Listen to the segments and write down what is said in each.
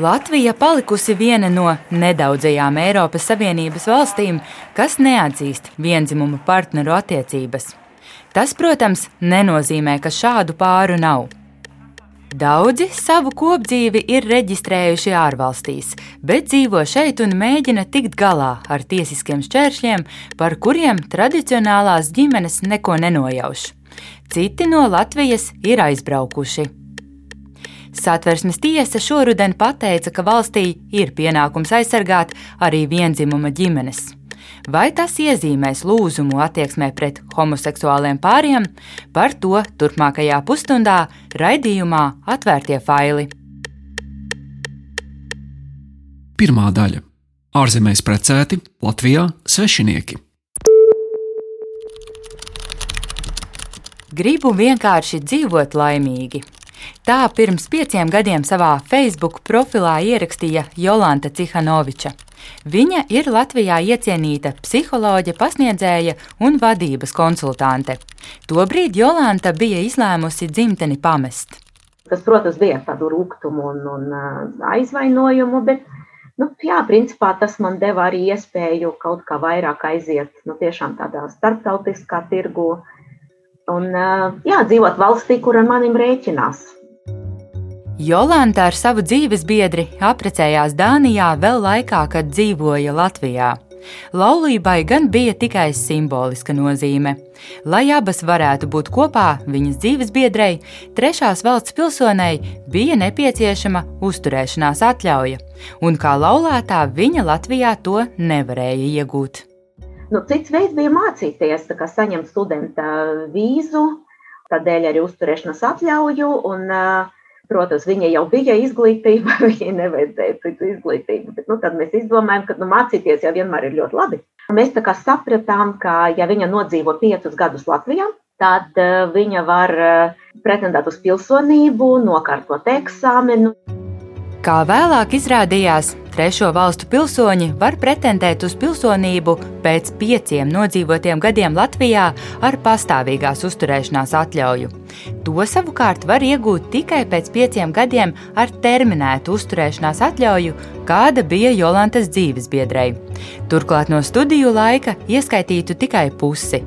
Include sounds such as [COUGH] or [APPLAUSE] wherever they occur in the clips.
Latvija palikusi viena no nedaudzajām Eiropas Savienības valstīm, kas neatzīst vienzimumu partneru attiecības. Tas, protams, nenozīmē, ka šādu pāru nav. Daudzi savu kopdzīvi ir reģistrējuši ārvalstīs, bet dzīvo šeit un mēģina tikt galā ar tiesiskiem šķēršļiem, par kuriem tradicionālās ģimenes neko nenojauš. Citi no Latvijas ir aizbraukuši. Satversmes tiesa šoruden pateica, ka valstī ir pienākums aizsargāt arī vienzimuma ģimenes. Vai tas iezīmēs lūzumu attieksmē pret homoseksuāliem pāriem, par to turpmākajā pusstundā raidījumā Atvērtie faili. Pirmā daļa - ārzemēs precēti, Latvijā svešinieki. Gribu vienkārši dzīvot laimīgi, Tā pirms pieciem gadiem savā Facebook profilā ierakstīja Jolanta Cihanoviča. Viņa ir Latvijā iecienīta psiholoģe, pasniedzēja un vadības konsultante. Tobrīd Jolanta bija izlēmusi dzimteni pamest. Tas, protams, bija ar tādu rūkumu un, un aizvainojumu, bet nu, jā, principā tas man deva arī iespēju kaut kā vairāk aiziet nu, tādā starptautiskā tirgu un jā, dzīvot valstī, kur ar manim rēķinās. Jolanta ar savu dzīves biedri apprecējās Dānijā vēl laikā, kad dzīvoja Latvijā. Laulībai gan bija tikai simboliska nozīme. Lai abas varētu būt kopā, viņas dzīves biedrei, trešās valsts pilsonei bija nepieciešama uzturēšanās atļauja, un kā laulātā viņa Latvijā to nevarēja iegūt. Nu, cits veids bija mācīties, kā saņemt studenta vīzu, tādēļ arī uzturēšanās atļauju. Un, uh, Protams, viņai jau bija izglītība, [LAUGHS] viņai nevajadzēja citu izglītību. Bet, nu, tad mēs izdomājām, ka nu, mācīties jau vienmēr ir ļoti labi. Mēs sapratām, ka, ja viņa nodzīvo piecus gadus Latvijā, tad uh, viņa var uh, pretendēt uz pilsonību, nokārtot eksāmenu. Kā vēlāk izrādījās, trešo valstu pilsoņi var pretendēt uz pilsonību pēc pieciem nodzīvotiem gadiem Latvijā ar pastāvīgās uzturēšanās atļauju. To savukārt var iegūt tikai pēc pieciem gadiem ar terminētu uzturēšanās atļauju, kāda bija Jolantas dzīves biedrei. Turklāt no studiju laika ieskaitītu tikai pusi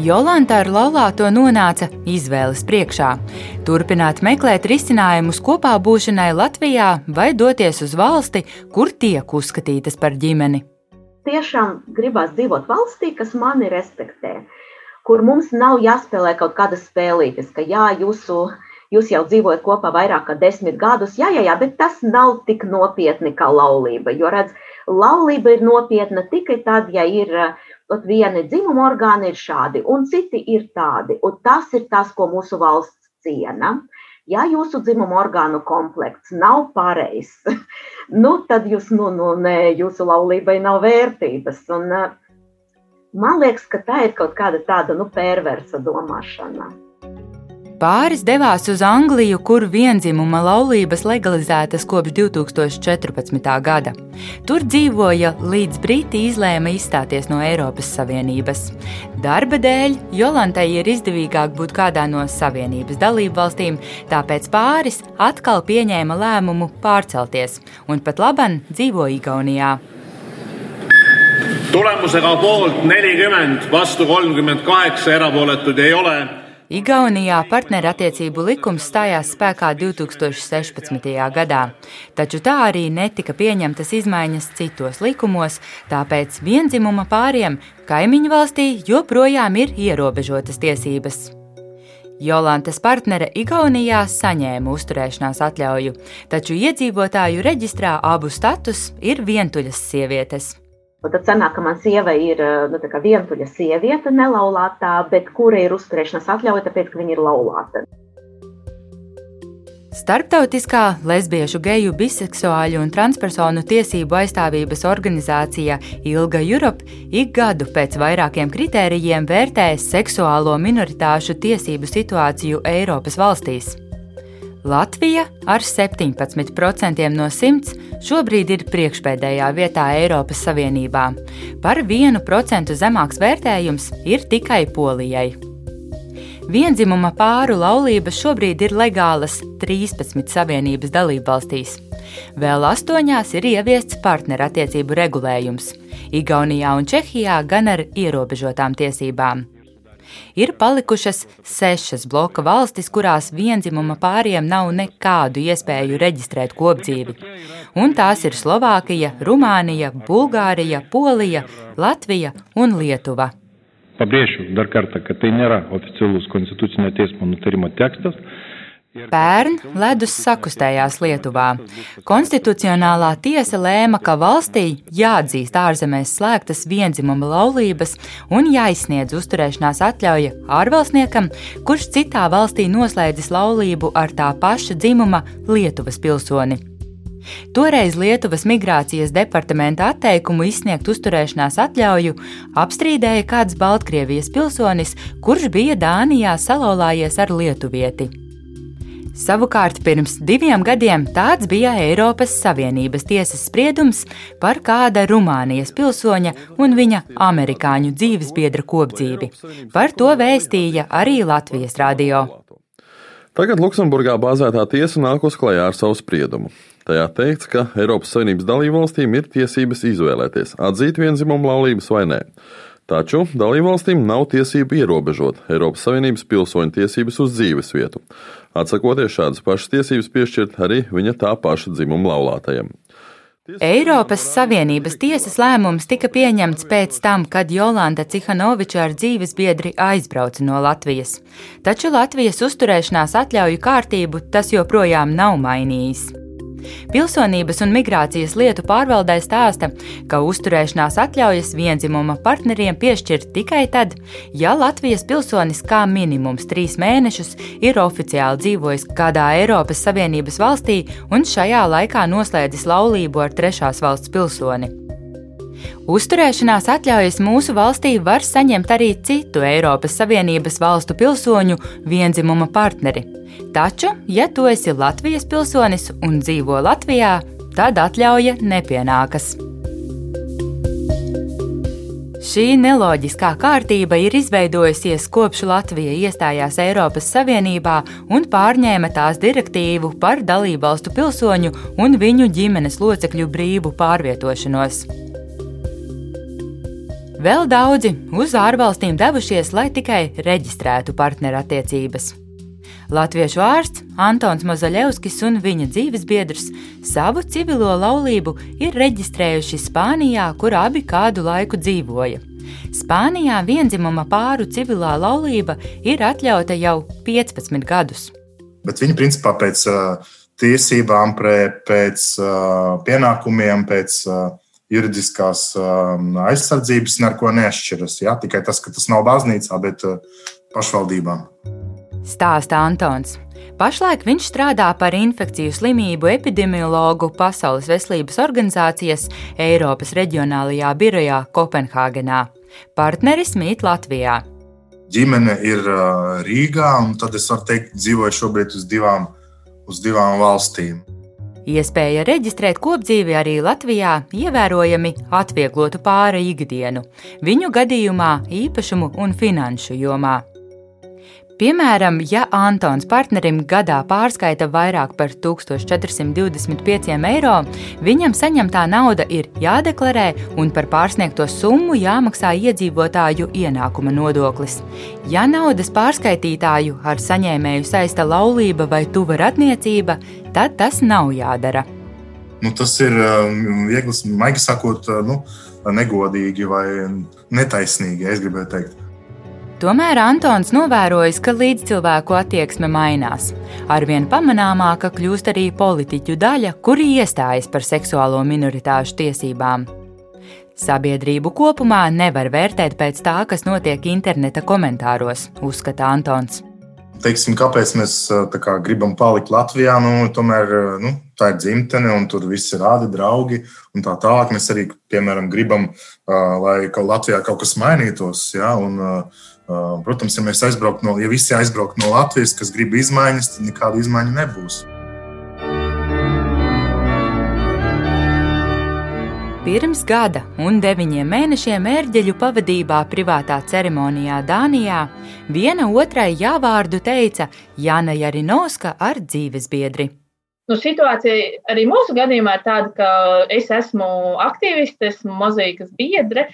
Jolanta ar laulāto nonāca izvēles priekšā - turpināt meklēt risinājumus kopā būšanai Latvijā vai doties uz valsti, kur tiek uzskatītas par ģimeni. Tiešām gribās dzīvot valstī, kas mani respektē, kur mums nav jāspēlē kaut kādas spēlītes, ka jā, jūsu, jūs jau dzīvojat kopā vairāk kā desmit gadus, jā, jā, jā, bet tas nav tik nopietni kā laulība. Jo redz, laulība ir nopietna tikai tad, ja ir uh, Ot vieni dzimuma orgāni ir šādi, un citi ir tādi. Un tas ir tas, ko mūsu valsts ciena. Ja jūsu dzimuma orgānu komplekts nav pareizs, [LAUGHS] nu, tad jūs, nu, nu, nē, jūsu laulībai nav vērtības. Un, man liekas, ka tā ir kaut kāda tāda nu, perversa domāšana. Pāris devās uz Angliju, kur vienzimuma laulības legalizētas kopš 2014. gada. Tur dzīvoja līdz Briti izlēma izstāties no Eiropas Savienības. Darba dēļ Jolantai ir izdevīgāk būt kādā no Savienības dalību valstīm, tāpēc pāris atkal pieņēma lēmumu pārcelties un pat laban dzīvo Igaunijā. Tulemusega poolt 40, vastu 38, erapooletuid ei ole Igaunijā partnerattiecību likums stājās spēkā 2016. gadā, taču tā arī netika pieņemtas izmaiņas citos likumos, tāpēc vienzimuma pāriem kaimiņu valstī joprojām ir ierobežotas tiesības. Jolantas partnere Igaunijā saņēma uzturēšanās atļauju, taču iedzīvotāju reģistrā abu status ir vientuļas sievietes. Un tad sanāk, ka man sieva ir nu, vientuļa sieviete, nelaulātā, bet kura ir uzturēšanās atļauja, tāpēc, ka viņa ir laulāta. Starptautiskā lesbiešu, geju, biseksuāļu un transpersonu tiesību aizstāvības organizācija Ilga Europe ik gadu pēc vairākiem kritērijiem vērtē seksuālo minoritāšu tiesību situāciju Eiropas valstīs. Latvija ar 17% no 100 šobrīd ir priekšpēdējā vietā Eiropas Savienībā. Par 1% zemāks vērtējums ir tikai Polijai. Vienzimuma pāru laulības šobrīd ir legālas 13 Savienības dalībvalstīs. Vēl astoņās ir ieviests partnerattiecību regulējums - Igaunijā un Čehijā gan ar ierobežotām tiesībām. Ir palikušas sešas bloka valstis, kurās vienzimuma pāriem nav nekādu iespēju reģistrēt kopdzīvi. Un tās ir Slovākija, Rumānija, Bulgārija, Polija, Latvija un Lietuva. Pabrėšiu dar kartą, kad tai nėra oficialus konstitucinio teismo nutarimo tekstas. Pērn ledus sakustējās Lietuvā. Konstitucionālā tiesa lēma, ka valstī jāatzīst ārzemēs slēgtas vienzimuma laulības un jāizsniedz uzturēšanās atļauja ārvalstniekam, kurš citā valstī noslēdzis laulību ar tā paša dzimuma Lietuvas pilsoni. Toreiz Lietuvas migrācijas departamenta atteikumu izsniegt uzturēšanās atļauju apstrīdēja kāds Baltkrievijas pilsonis, kurš bija Dānijā salauzājies ar lietuvieti. Savukārt pirms diviem gadiem tāds bija Eiropas Savienības tiesas spriedums par kāda Rumānijas pilsoņa un viņa amerikāņu dzīvesbiedra kopdzīvi. Par to vēstīja arī Latvijas radio. Tagad Luksemburgā bāzētā tiesa nāk uz klajā ar savu spriedumu. Tajā teikts, ka Eiropas Savienības dalībvalstīm ir tiesības izvēlēties, atzīt vienzimumu laulības vai nē. Taču dalībvalstīm nav tiesību ierobežot Eiropas Savienības pilsoņu tiesības uz dzīves vietu, atsakoties šādas pašas tiesības piešķirt arī viņa tā paša dzimuma laulātajiem. Eiropas Savienības tiesas lēmums tika pieņemts pēc tam, kad Jolanta Cihanoviča ar dzīves biedri aizbrauca no Latvijas. Taču Latvijas uzturēšanās atļauju kārtību tas joprojām nav mainījis. Pilsonības un migrācijas lietu pārvaldē stāsta, ka uzturēšanās atļaujas vienzimuma partneriem piešķirt tikai tad, ja Latvijas pilsonis kā minimums trīs mēnešus ir oficiāli dzīvojis kādā Eiropas Savienības valstī un šajā laikā noslēdzis laulību ar trešās valsts pilsoni. Uzturēšanās atļaujas mūsu valstī var saņemt arī citu Eiropas Savienības valstu pilsoņu vienzimuma partneri. Taču, ja tu esi Latvijas pilsonis un dzīvo Latvijā, tad atļauja nepienākas. Šī neloģiskā kārtība ir izveidojusies kopš Latvija iestājās Eiropas Savienībā un pārņēma tās direktīvu par dalībvalstu pilsoņu un viņu ģimenes locekļu brīvu pārvietošanos. Vēl daudzi uz ārvalstīm devušies, lai tikai reģistrētu partnerattiecības. Latviešu ārsts Antons Mozaļevskis un viņa dzīves biedrs savu civilo laulību ir reģistrējuši Spānijā, kur abi kādu laiku dzīvoja. Spānijā vienzimuma pāru civilā laulība ir atļauta jau 15 gadus. Bet viņi principā pēc uh, tiesībām, pēc uh, pienākumiem, pēc uh, juridiskās um, aizsardzības neko neatšķiras. Ja? Tikai tas, ka tas nav baznīcā, bet uh, pašvaldībām. Stāsta Antons. Pašlaik viņš strādā par infekciju slimību epidemiologu Pasaules veselības organizācijas Eiropas reģionālajā birojā Kopenhāgenā. Partneris mīt Latvijā. Ģimene ir uh, Rīgā, un tad es varu teikt, dzīvoju šobrīd uz divām, uz divām valstīm. Iespēja reģistrēt kopdzīvi arī Latvijā ievērojami atvieglotu pāri ikdienu, viņu gadījumā īpašumu un finanšu jomā. Piemēram, ja Antons partnerim gadā pārskaita vairāk par 1425 eiro, viņam saņemtā nauda ir jādeklarē un par pārsniegto summu jāmaksā iedzīvotāju ienākuma nodoklis. Ja naudas pārskaitītāju ar saņēmēju saista laulība vai tuva radniecība, tad tas nav jādara. Nu, tas ir um, viegli, maigi sakot, uh, nu, negodīgi vai netaisnīgi, es gribētu teikt. Tomēr Antons novērojis, ka līdzcilvēku attieksme mainās. Arvien pamanāmāka kļūst arī politiķu daļa, kuri iestājas par seksuālo minoritāšu tiesībām. Sabiedrību kopumā nevar vērtēt pēc tā, kas notiek interneta komentāros, uzskata Antons. Teiksim, kāpēc mēs kā, gribam palikt Latvijā? Nu, tomēr nu, tā ir dzimtene, un tur viss ir rādi, draugi tā tālāk. Mēs arī, piemēram, gribam, lai Latvijā kaut kas mainītos. Ja, un, uh, Protams, ja mēs aizbrauktu no, ja visi aizbrauktu no Latvijas, kas grib izmaiņas, tad nekāda izmaiņa nebūs. Pirms gada un deviņiem mēnešiem ērģeļu pavadībā privātā ceremonijā Dānijā viena otrai jāvārdu teica Jana Jarinovska ar dzīvesbiedri. Nu, situācija arī mūsu gadījumā ir tāda, ka es esmu aktīviste, esmu mozaīkas biedre.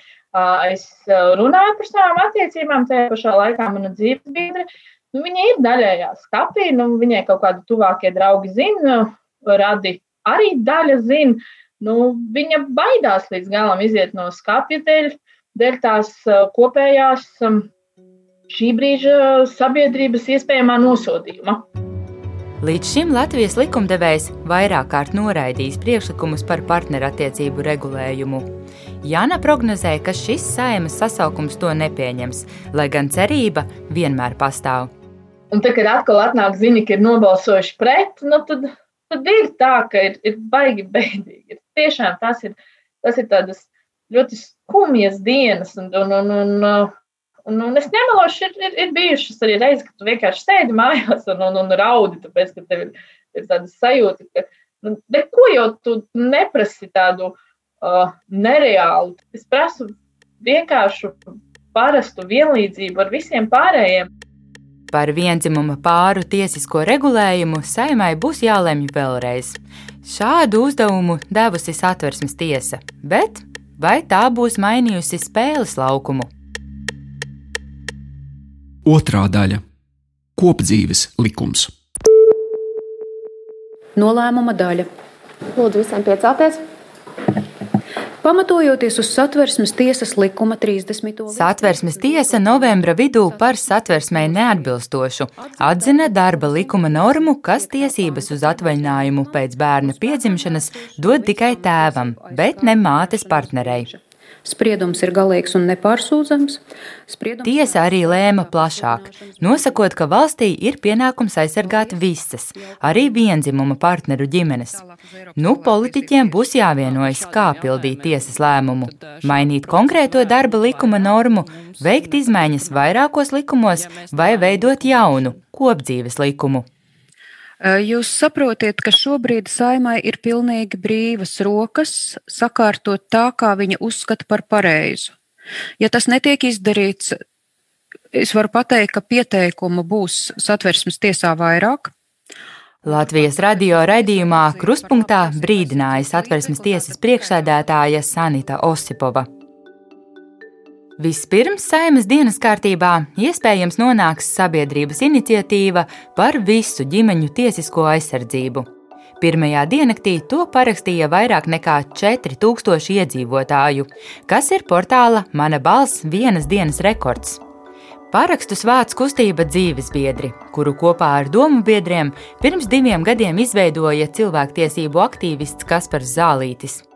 Es runāju par savām attiecībām, tajā pašā laikā mana dzīves biedre. Nu, viņa ir daļējā skapī, nu, viņai kaut kādi tuvākie draugi zina, radi arī daļa zina. Nu, viņa baidās līdz galam iziet no skāpja dēļ, dēļ tās kopējās šī brīža sabiedrības iespējamā nosodījuma. Līdz šim Latvijas likumdevējs vairāk kārt noraidījis priekšlikumus par partnerattiecību regulējumu. Jāna prognozēja, ka šis saimas sasaukums to nepieņems, lai gan cerība vienmēr pastāv. Un tad, kad atkal atnāk ziņa, ka ir nobalsojuši pret, nu tad, tad ir tā, ka ir, ir baigi bēdīgi tiešām tas ir, tas ir tādas ļoti skumjas dienas. Un, un, un, un, un, un es nemelošu, ir, ir, ir bijušas arī reizes, kad tu vienkārši sēdi mājās un, un, un raudi, tāpēc, ka tev ir, ir tāda sajūta, ka nu, neko jau tu neprasi tādu uh, nereālu. Es prasu vienkāršu parastu vienlīdzību ar visiem pārējiem. Par vienzimuma pāru tiesisko regulējumu saimai būs jālemj vēlreiz. Šādu uzdevumu devusi satversmes tiesa, bet vai tā būs mainījusi spēles laukumu? Otrā daļa - kopdzīves likums. Nolēmuma daļa. Lūdzu, visiem piecelties! Pamatojoties uz satversmes tiesas likuma 30. Satversmes tiesa novembra vidū par satversmei neatbilstošu atzina darba likuma normu, kas tiesības uz atvaļinājumu pēc bērna piedzimšanas dod tikai tēvam, bet ne mātes partnerei. Spriedums ir galīgs un nepārsūdzams. Spriedums... Tiesa arī lēma plašāk, nosakot, ka valstī ir pienākums aizsargāt visas, arī vienzimuma partneru ģimenes. Nu, politiķiem būs jāvienojas, kā pildīt tiesas lēmumu, mainīt konkrēto darba likuma normu, veikt izmaiņas vairākos likumos vai veidot jaunu kopdzīves likumu. Jūs saprotiet, ka šobrīd saimai ir pilnīgi brīvas rokas sakārtot tā, kā viņa uzskata par pareizu. Ja tas netiek izdarīts, es varu pateikt, ka pieteikumu būs satversmes tiesā vairāk. Latvijas radio raidījumā Krustpunktā brīdināja satversmes tiesas priekšsēdētāja Sanita Osipova. Vispirms saimas dienas kārtībā iespējams nonāks sabiedrības iniciatīva par visu ģimeņu tiesisko aizsardzību. Pirmajā diennaktī to parakstīja vairāk nekā 4000 iedzīvotāju, kas ir portāla Mana balss vienas dienas rekords. Pārakstus vāc kustība dzīvesbiedri, kuru kopā ar domu biedriem pirms diviem gadiem izveidoja cilvēktiesību aktīvists Kaspars Zālītis.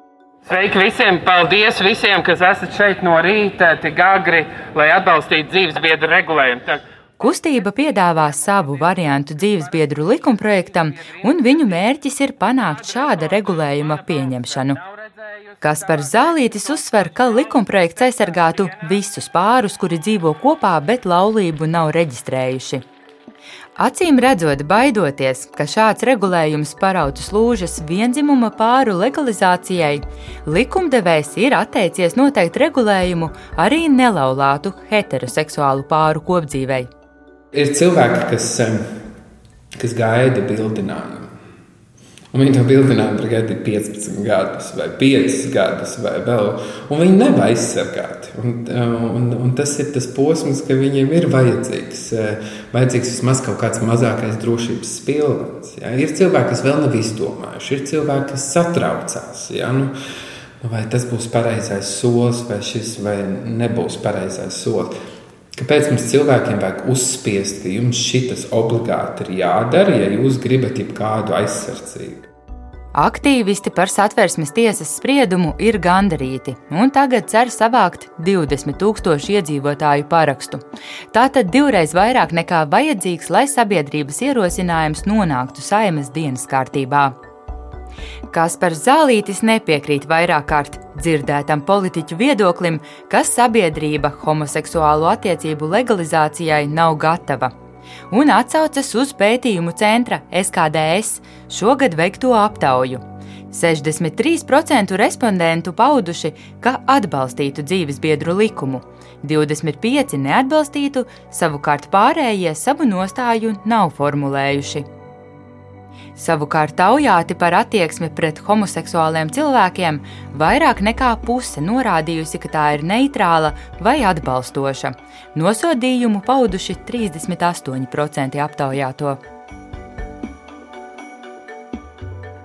Sveiki visiem! Paldies visiem, kas esat šeit no rīta, tik agri, lai atbalstītu dzīvesbiedru regulējumu. Kustība piedāvā savu variantu dzīvesbiedru likumprojektam, un viņu mērķis ir panākt šāda regulējuma pieņemšanu. Kaspars Zālītis uzsver, ka likumprojekts aizsargātu visus pārus, kuri dzīvo kopā, bet laulību nav reģistrējuši. Acīm redzot, baidoties, ka šāds regulējums parautu slūžas vienzimuma pāru legalizācijai, likumdevējs ir atteicies noteikt regulējumu arī nelaulātu heteroseksuālu pāru kopdzīvei. Ir cilvēki, kas, kas gaida bildinājumu. Un viņi to bildinājumu var gaidīt 15 gadus, vai 5 gadus, vai vēl. Un viņi nav aizsargāti. Un, un, un tas ir tas posms, ka viņiem ir vajadzīgs, vajadzīgs vismaz kaut kāds mazākais drošības spilvens. Ja? Ir cilvēki, kas vēl nav izdomājuši, ir cilvēki, kas satraucās. Ja? Nu, vai tas būs pareizais solis, vai šis vai nebūs pareizais solis. Kāpēc mums cilvēkiem vajag uzspiest, ka jums šis obligāti ir jādara, ja jūs gribat jebkādu aizsardzību? Aktīvisti par satversmes tiesas spriedumu ir gandarīti un tagad cer savākt 20,000 iedzīvotāju parakstu. Tātad divreiz vairāk nekā vajadzīgs, lai sabiedrības ierosinājums nonāktu saimas dienas kārtībā. Kaspars Zālītis nepiekrīt vairāk kārt dzirdētam politiķu viedoklim, ka sabiedrība homoseksuālu attiecību legalizācijai nav gatava. Un atsaucas uz pētījumu centra SKDS šogad veikto aptauju. 63% respondentu pauduši, ka atbalstītu dzīvesbiedru likumu, 25% neatbalstītu, savukārt pārējie savu nostāju nav formulējuši. Savukārt taujāti par attieksmi pret homoseksuāliem cilvēkiem vairāk nekā puse norādījusi, ka tā ir neitrāla vai atbalstoša. Nosodījumu pauduši 38% aptaujāto.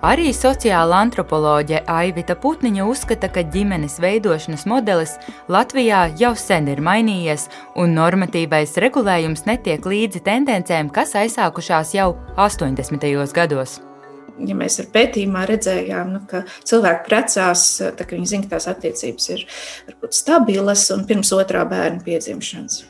Arī sociāla antropoloģe Aivita Putniņa uzskata, ka ģimenes veidošanas modelis Latvijā jau sen ir mainījies, un normatīvais regulējums netiek līdzi tendencēm, kas aizsākušās jau 80. gados ja mēs ar pētījumā redzējām, nu, ka cilvēki precās, tad viņi zina, ka tās attiecības ir varbūt stabilas un pirms otrā bērna piedzimšanas.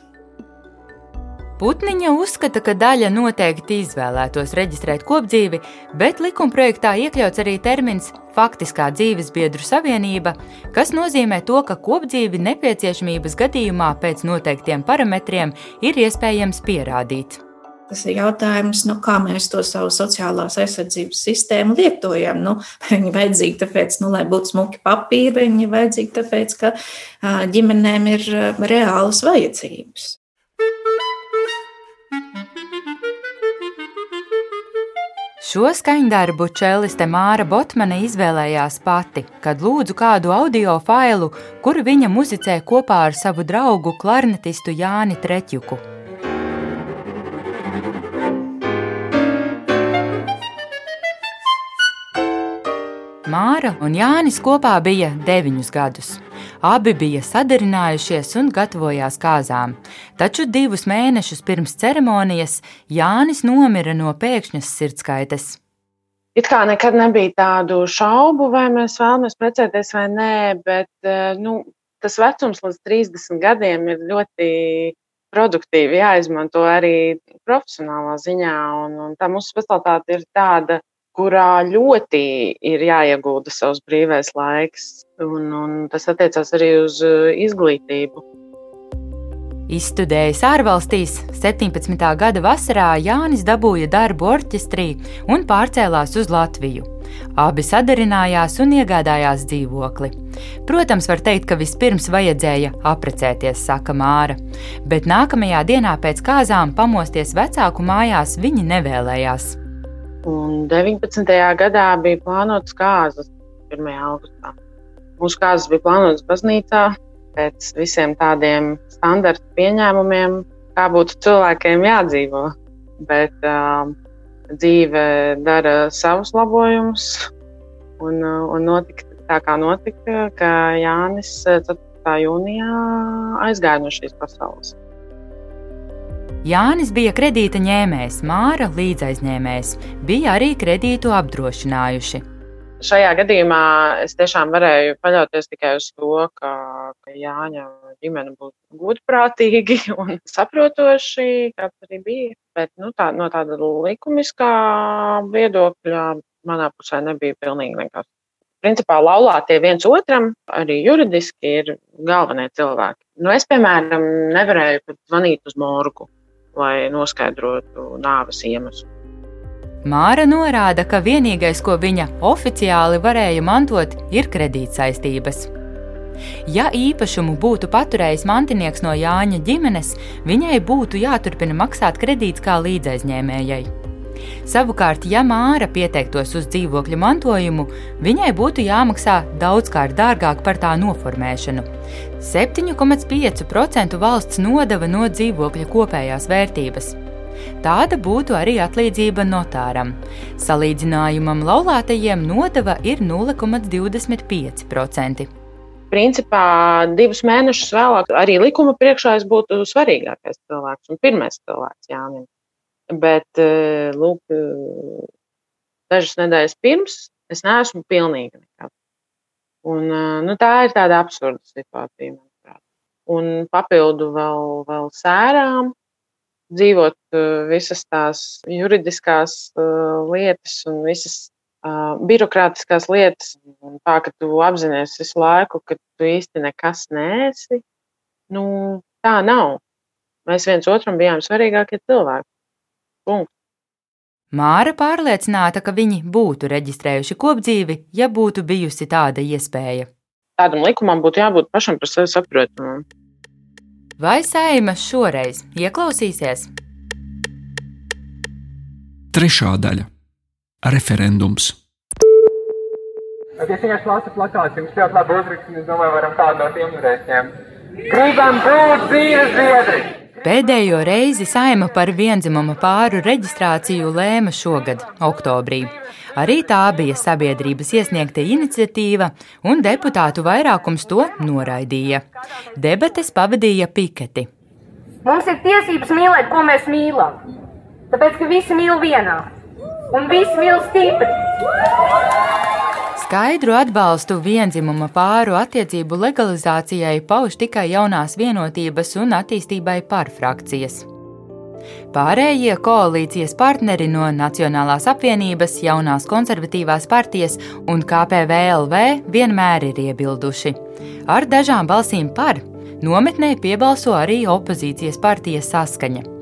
Putniņa uzskata, ka daļa noteikti izvēlētos reģistrēt kopdzīvi, bet likumprojektā iekļauts arī termins faktiskā dzīves biedru savienība, kas nozīmē to, ka kopdzīvi nepieciešamības gadījumā pēc noteiktiem parametriem ir iespējams pierādīt. Tas ir jautājums, nu, kā mēs to savu sociālās aizsardzības sistēmu lietojam. Nu, [LAUGHS] viņi ir vajadzīgi tāpēc, nu, lai būtu smuki papīri, viņi ir vajadzīgi tāpēc, ka ģimenēm ir reālas vajadzības. Šo skaņdarbu čeliste Māra Botmane izvēlējās pati, kad lūdzu kādu audio failu, kuru viņa muzicē kopā ar savu draugu klarnetistu Jāni Treķuku. Māra un Jānis kopā bija deviņus gadus. Abi bija sadarinājušies un gatavojās kāzām, taču divus mēnešus pirms ceremonijas Jānis nomira no pēkšņas sirdskaites. It kā nekad nebija tādu šaubu, vai mēs vēlamies precēties vai nē, bet eh, nu, tas vecums līdz 30 gadiem ir ļoti produktīvi jāizmanto arī profesionālā ziņā. Un, un tā mūsu specialitāte ir tāda, kurā ļoti ir jāiegulda savs brīvais laiks, un, un tas attiecās arī uz uh, izglītību. Izstudējis ārvalstīs, 17. gada vasarā Jānis dabūja darbu orķestrī un pārcēlās uz Latviju. Abi sadarinājās un iegādājās dzīvokli. Protams, var teikt, ka vispirms vajadzēja apprecēties, saka Māra, bet nākamajā dienā pēc kāzām pamosties vecāku mājās viņi nevēlējās. Un 19. gadā bija plānotas kārtas 1. augustā. Mūsu kārtas bija plānotas baznīcā pēc visiem tādiem standarta pieņēmumiem, kā būtu cilvēkiem jādzīvo. Bet uh, dzīve dara savus labojumus, un, uh, un notika tā, kā notika, ka Jānis 4. jūnijā aizgāja no šīs pasaules. Jānis bija kredīta ņēmējs, Māra līdzaizņēmējs, bija arī kredītu apdrošinājuši. Šajā gadījumā es tiešām varēju paļauties tikai uz to, ka, ka Jāņa ģimene būs gudprātīgi [LAUGHS] un saprotoši, kāds arī bija. Bet nu, tā, no tāda likumiskā viedokļa manā pusē nebija pilnīgi nekas. Principā laulātie viens otram arī juridiski ir galvenie cilvēki. Nu, es, piemēram, nevarēju pat zvanīt uz morgu lai noskaidrotu nāves iemeslu. Māra norāda, ka vienīgais, ko viņa oficiāli varēja mantot, ir kredītsaistības. Ja īpašumu būtu paturējis mantinieks no Jāņa ģimenes, viņai būtu jāturpina maksāt kredīts kā līdzaizņēmējai. Savukārt, ja Māra pieteiktos uz dzīvokļa mantojumu, viņai būtu jāmaksā daudzkārt dārgāk par tā noformēšanu. 7,5% valsts nodeva no dzīvokļa kopējās vērtības. Tāda būtu arī atlīdzība notāram. Salīdzinājumam laulātajiem nodeva ir 0,25%. Principā divus mēnešus vēlāk arī likuma priekšā es būtu svarīgākais cilvēks un pirmais cilvēks Jānis. Bet, eh, lūk, eh, dažas nedēļas pirms es neesmu pilnīgi nekad. Un, eh, nu, tā ir tāda absurda situācija, manuprāt. Un papildu vēl, vēl sērām dzīvot visas tās juridiskās lietas un visas birokrātiskās lietas, un tā, ka tu apzinājies visu laiku, ka tu īsti nekas neesi. Nu, tā nav. Mēs viens otram bijām svarīgākie cilvēki. Punkts. Māra pārliecināta, ka viņi būtu reģistrējuši kopdzīvi, ja būtu bijusi tāda iespēja. Tādam likumam būtu jābūt pašam par sevi saprotamam. Vai saima šoreiz ieklausīsies? Trešā daļa - referendums. Bet, ja vienkārši lasa plakāts, jums ļoti labi uzrakstīt, es domāju, varam kādu no tiem ņemt. Gribam būt dzīves biedri! Pēdējo reizi saima par vienzimuma pāru reģistrāciju lēma šogad, oktobrī. Arī tā bija sabiedrības iesniegta iniciatīva, un deputātu vairākums to noraidīja. Debates pavadīja Piketi. Mums ir tiesības mīlēt, ko mēs mīlam. Tāpēc, ka visi mīl vienā, un visi mīl stipri. Skaidru atbalstu vienzimuma pāru attiecību legalizācijai pauž tikai jaunās vienotības un attīstībai par frakcijas. Pārējie koalīcijas partneri no Nacionālās apvienības, jaunās konservatīvās partijas un KPVLV vienmēr ir iebilduši. Ar dažām balsīm par nometnē piebalso arī opozīcijas partijas saskaņa.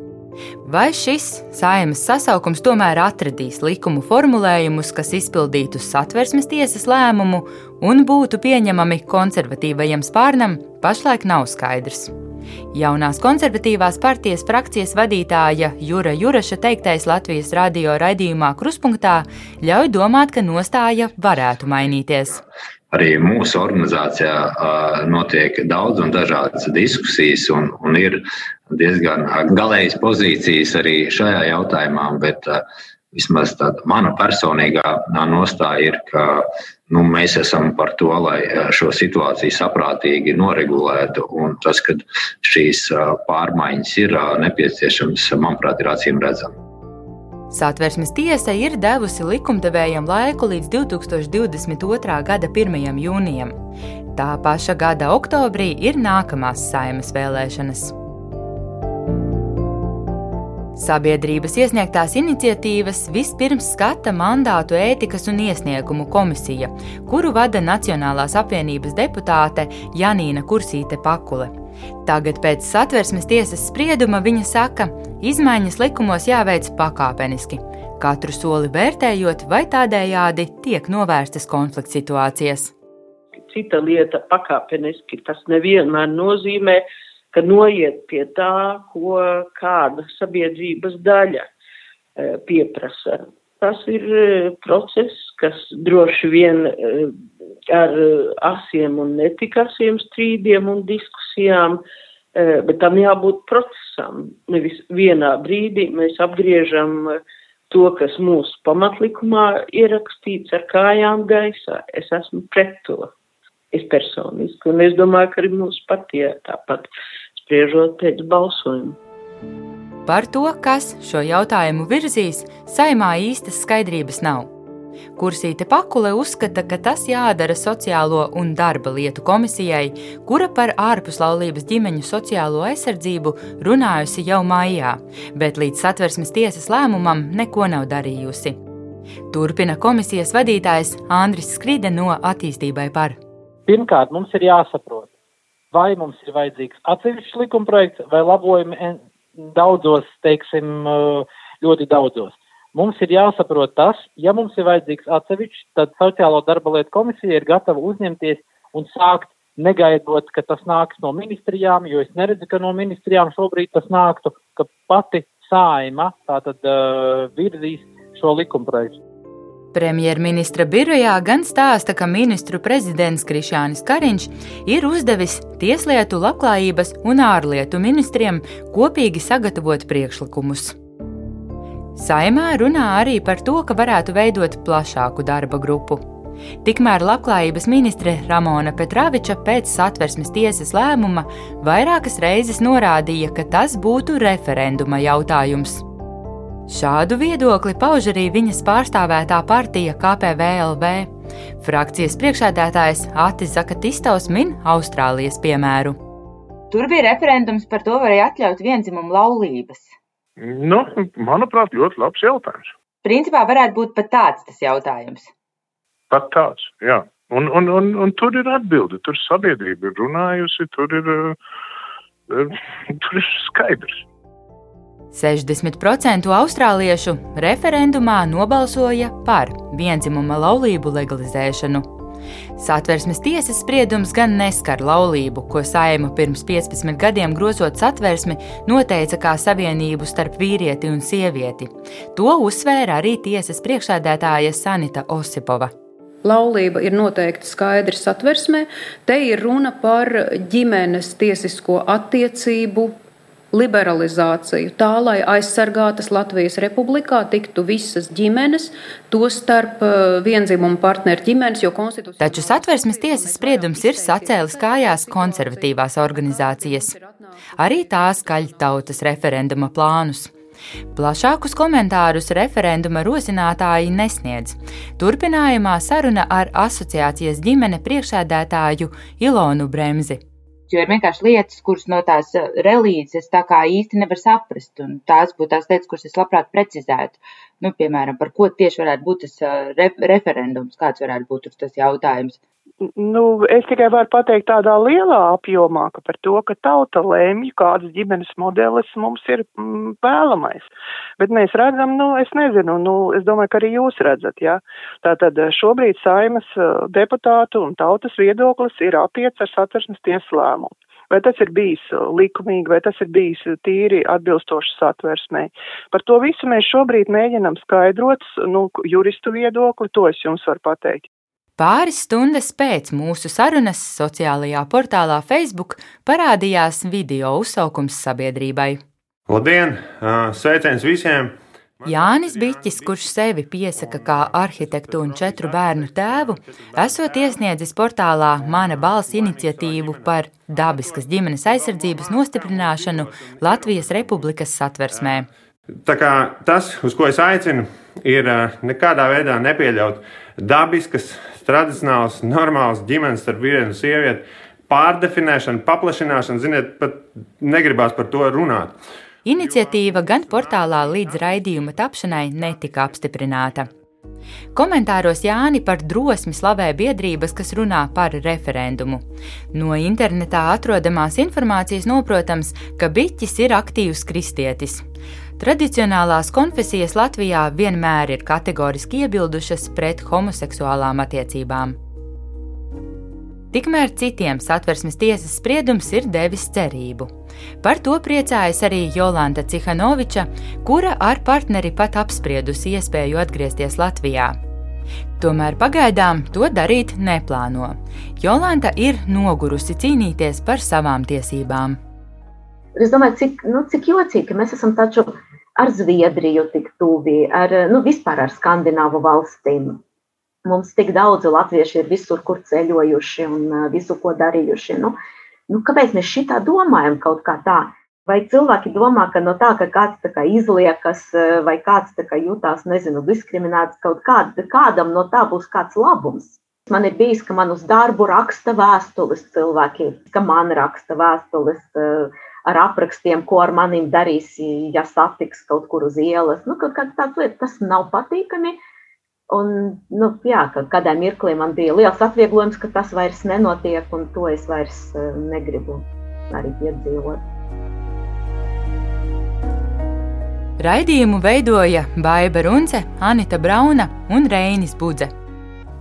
Vai šis saimas sasaukums tomēr atradīs likumu formulējumus, kas izpildītu satversmes tiesas lēmumu un būtu pieņemami konservatīvajam spārnam, pašlaik nav skaidrs. Jaunās konservatīvās partijas frakcijas vadītāja Jura Juraša teiktais Latvijas radio raidījumā Kruspunktā ļauj domāt, ka nostāja varētu mainīties. Arī mūsu organizācijā notiek daudz un dažādas diskusijas, un, un ir diezgan galējas pozīcijas arī šajā jautājumā, bet vismaz tāda mana personīgā nostāja ir, ka nu, mēs esam par to, lai šo situāciju saprātīgi noregulētu. Tas, ka šīs pārmaiņas ir nepieciešamas, manuprāt, ir acīm redzams. Satversmes tiesa ir devusi likumdevējam laiku līdz 2022. gada 1. jūnijam. Tā paša gada oktobrī ir nākamās saimas vēlēšanas. Sabiedrības iesniegtās iniciatīvas vispirms skata mandātu ētikas un iesniegumu komisija, kuru vada Nacionālās apvienības deputāte Janīna Kursīte Pakule. Tagad pēc satversmes tiesas sprieduma viņa saka, izmaiņas likumos jāveic pakāpeniski, katru soli vērtējot, vai tādējādi tiek novērstas konflikts situācijas. Cita lieta pakāpeniski tas nevienmēr nozīmē, ka ka noiet pie tā, ko kāda sabiedrības daļa e, pieprasa. Tas ir e, process, kas droši vien e, ar asiem un netikasiem strīdiem un diskusijām, bet tam jābūt procesam. Nevis vienā brīdī mēs apgriežam to, kas mūsu pamatlikumā ierakstīts ar kājām gaisā. Es esmu pret to. Es personiski, un es domāju, ka arī mūsu partijā tāpat. Uh, spriežot pēc balsojuma. Par to, kas šo jautājumu virzīs, saimā īstas skaidrības nav. Kursīte Pakule uzskata, ka tas jādara Sociālo un darba lietu komisijai, kura par ārpuslaulības ģimeņu sociālo aizsardzību runājusi jau maijā, bet līdz satversmes tiesas lēmumam neko nav darījusi. Turpina komisijas vadītājs Andris Skride no attīstībai par. Pirmkārt, mums ir jāsaprot, vai mums ir vajadzīgs atsevišķs likumprojekts vai labojumi daudzos, teiksim, ļoti daudzos. Mums ir jāsaprot tas, ja mums ir vajadzīgs atsevišķs, tad Sociālo darba lietu komisija ir gatava uzņemties un sākt negaidot, ka tas nāks no ministrijām, jo es neredzu, ka no ministrijām šobrīd tas nāktu, ka pati saima tātad uh, virzīs šo likumprojektu. Premjerministra birojā gan stāsta, ka ministru prezidents Krišānis Kariņš ir uzdevis Tieslietu, Labklājības un ārlietu ministriem kopīgi sagatavot priekšlikumus. Saimā runā arī par to, ka varētu veidot plašāku darba grupu. Tikmēr Labklājības ministre Ramona Petraviča pēc satversmes tiesas lēmuma vairākas reizes norādīja, ka tas būtu referenduma jautājums. Šādu viedokli pauž arī viņas pārstāvētā partija KPVLV. Frakcijas priekšādātājs Atis Zakatistovs min Austrālijas piemēru. Tur bija referendums par to, vai atļaut vienzimumu laulības. Nu, manuprāt, ļoti labs jautājums. Principā varētu būt pat tāds tas jautājums. Pat tāds, jā. Un, un, un, un tur ir atbilde, tur sabiedrība ir runājusi, tur ir, uh, [LAUGHS] tur ir skaidrs. 60% austrāliešu referendumā nobalsoja par vienzimuma laulību legalizēšanu. Satversmes tiesas spriedums gan neskar laulību, ko saima pirms 15 gadiem grozot satversmi, noteica kā savienību starp vīrieti un sievieti. To uzsvēra arī tiesas priekšsēdētāja Sanita Osipova. Laulība ir noteikti skaidri satversmē. Te ir runa par ģimenes tiesisko attiecību liberalizāciju, tā lai aizsargātas Latvijas republikā tiktu visas ģimenes, tostarp eh, vienzimumu partneru ģimenes, jo konstitūcija. Taču satversmes tiesas spriedums ir sacēlis kājās konservatīvās organizācijas. Arī tās kaļ tautas referenduma plānus. Plašākus komentārus referenduma rosinātāji nesniedz. Turpinājumā saruna ar asociācijas ģimene priekšēdētāju Ilonu Bremzi. Jo ir vienkārši lietas, kuras no tās eh, relīzes tā kā īsti nevar saprast, un tās būtu tās lietas, kuras es labprāt precizētu. Nu, piemēram, par ko tieši varētu būt tas eh, re referendums, kāds varētu būt tas jautājums. Nu, es tikai varu pateikt tādā lielā apjomā, ka par to, ka tauta lēmj, kādas ģimenes modelis mums ir mm, vēlamais. Bet mēs redzam, nu, es nezinu, nu, es domāju, ka arī jūs redzat, jā. Ja? Tātad šobrīd saimas deputātu un tautas viedoklis ir attiec ar satversmes tiesu lēmumu. Vai tas ir bijis likumīgi, vai tas ir bijis tīri atbilstoši satversmē. Par to visu mēs šobrīd mēģinam skaidrot, nu, juristu viedokli, to es jums varu pateikt. Pāris stundas pēc mūsu sarunas sociālajā portālā Facebook parādījās video uzsaukums sabiedrībai. Labdien! Sveiciens visiem! Jānis Biķis, kurš sevi piesaka kā arhitektu un četru bērnu tēvu, esot iesniedzis portālā Mana balss iniciatīvu par dabiskas ģimenes aizsardzības nostiprināšanu Latvijas Republikas satversmē. Tā kā tas, uz ko es aicinu, ir nekādā veidā nepieļaut dabiskas, tradicionāls, normāls ģimenes starp vīrieti un sievieti, pārdefinēšana, paplašināšana, ziniet, pat negribās par to runāt. Iniciatīva gan portālā līdz raidījuma tapšanai netika apstiprināta. Komentāros Jāni par drosmi slavē biedrības, kas runā par referendumu. No internetā atrodamās informācijas noprotams, ka Biķis ir aktīvs kristietis. Tradicionālās konfesijas Latvijā vienmēr ir kategoriski iebildušas pret homoseksuālām attiecībām. Tikmēr citiem satversmes tiesas spriedums ir devis cerību. Par to priecājas arī Jolanta Cihanoviča, kura ar partneri pat apspriedusi iespēju atgriezties Latvijā. Tomēr pagaidām to darīt neplāno. Jolanta ir nogurusi cīnīties par savām tiesībām. Es domāju, cik, nu, cik jocīgi, ka mēs esam taču ar Zviedriju tik tuvi, ar, nu, vispār ar Skandināvu valstīm. Mums tik daudz latvieši ir visur, kur ceļojuši un visu, ko darījuši. Nu, nu, kāpēc mēs šitā domājam kaut kā tā? Vai cilvēki domā, ka no tā, ka kāds tā kā izliekas, vai kāds tā kā jutās, nezinu, diskriminēts, kaut kād, kādam no tā būs kāds labums? Man ir bijis, ka man uz darbu raksta vēstules cilvēki, ka man raksta vēstules. Uh, ar aprakstiem, ko ar maniem darīs, ja satiks kaut kur uz ielas. Nu, kaut kādas tādas lietas, tas nav patīkami. Un, nu, jā, kādā mirklī man bija liels atvieglojums, ka tas vairs nenotiek, un to es vairs eh, negribu arī piedzīvot. Raidījumu veidoja Baiva Runce, Anita Brauna un Reinis Budze.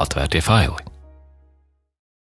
Atvērtie faili!